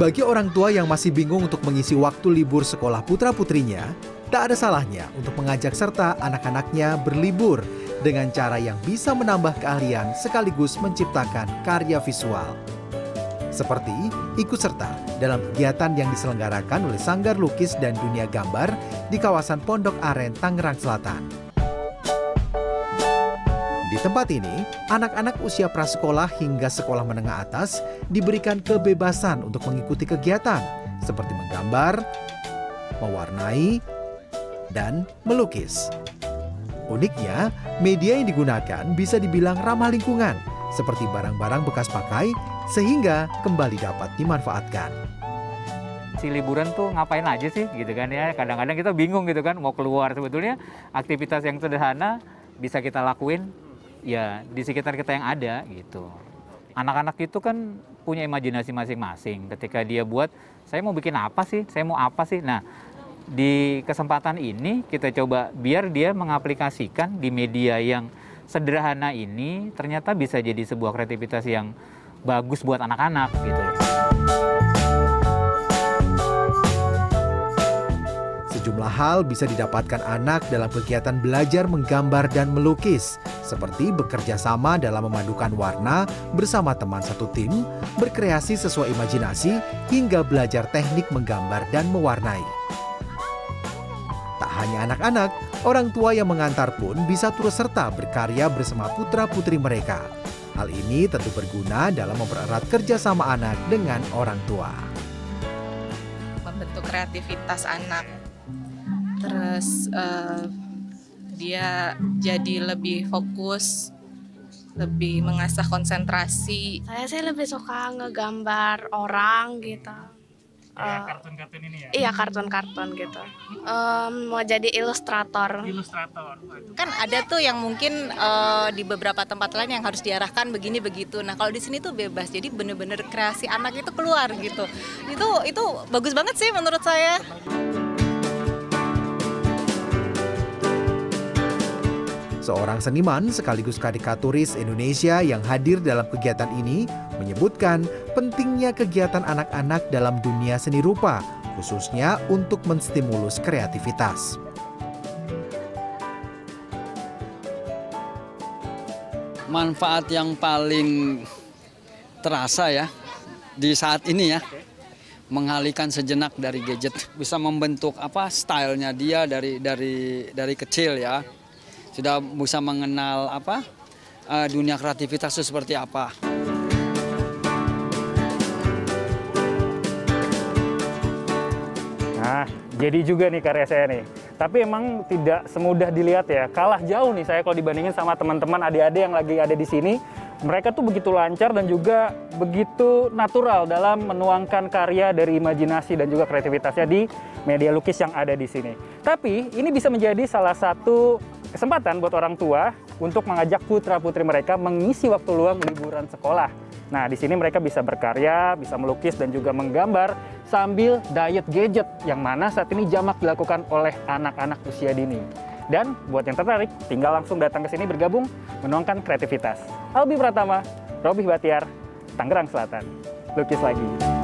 Bagi orang tua yang masih bingung untuk mengisi waktu libur sekolah putra-putrinya, tak ada salahnya untuk mengajak serta anak-anaknya berlibur dengan cara yang bisa menambah keahlian sekaligus menciptakan karya visual. Seperti ikut serta dalam kegiatan yang diselenggarakan oleh Sanggar Lukis dan Dunia Gambar di kawasan Pondok Aren, Tangerang Selatan. Tempat ini, anak-anak usia prasekolah hingga sekolah menengah atas diberikan kebebasan untuk mengikuti kegiatan seperti menggambar, mewarnai, dan melukis. Uniknya, media yang digunakan bisa dibilang ramah lingkungan, seperti barang-barang bekas pakai, sehingga kembali dapat dimanfaatkan. Si liburan tuh ngapain aja sih gitu kan ya. Kadang-kadang kita bingung gitu kan mau keluar sebetulnya aktivitas yang sederhana bisa kita lakuin ya di sekitar kita yang ada gitu. Anak-anak itu kan punya imajinasi masing-masing. Ketika dia buat, saya mau bikin apa sih? Saya mau apa sih? Nah, di kesempatan ini kita coba biar dia mengaplikasikan di media yang sederhana ini ternyata bisa jadi sebuah kreativitas yang bagus buat anak-anak gitu. Sejumlah hal bisa didapatkan anak dalam kegiatan belajar menggambar dan melukis, seperti bekerja sama dalam memadukan warna bersama teman satu tim, berkreasi sesuai imajinasi, hingga belajar teknik menggambar dan mewarnai. Tak hanya anak-anak, orang tua yang mengantar pun bisa turut serta berkarya bersama putra-putri mereka. Hal ini tentu berguna dalam mempererat kerjasama anak dengan orang tua. membentuk kreativitas anak terus eh, dia jadi lebih fokus lebih mengasah konsentrasi. Saya sih lebih suka ngegambar orang gitu. Eh, kartun-kartun ini ya? iya kartun-kartun gitu. Em, mau jadi ilustrator. ilustrator kan ada tuh yang mungkin eh, di beberapa tempat lain yang harus diarahkan begini begitu. Nah kalau di sini tuh bebas. Jadi bener-bener kreasi anak itu keluar gitu. Itu itu bagus banget sih menurut saya Seorang seniman sekaligus karikaturis Indonesia yang hadir dalam kegiatan ini menyebutkan pentingnya kegiatan anak-anak dalam dunia seni rupa, khususnya untuk menstimulus kreativitas. manfaat yang paling terasa ya di saat ini ya mengalihkan sejenak dari gadget bisa membentuk apa stylenya dia dari dari dari kecil ya sudah bisa mengenal apa eh, dunia kreativitas itu seperti apa Nah, jadi juga nih karya saya nih. Tapi emang tidak semudah dilihat ya. Kalah jauh nih saya kalau dibandingin sama teman-teman adik-adik yang lagi ada di sini. Mereka tuh begitu lancar dan juga begitu natural dalam menuangkan karya dari imajinasi dan juga kreativitasnya di media lukis yang ada di sini. Tapi ini bisa menjadi salah satu kesempatan buat orang tua untuk mengajak putra-putri mereka mengisi waktu luang liburan sekolah. Nah, di sini mereka bisa berkarya, bisa melukis dan juga menggambar sambil diet gadget yang mana saat ini jamak dilakukan oleh anak-anak usia dini. Dan buat yang tertarik, tinggal langsung datang ke sini bergabung menuangkan kreativitas. Albi Pratama, Robih Batiar, Tangerang Selatan. Lukis lagi.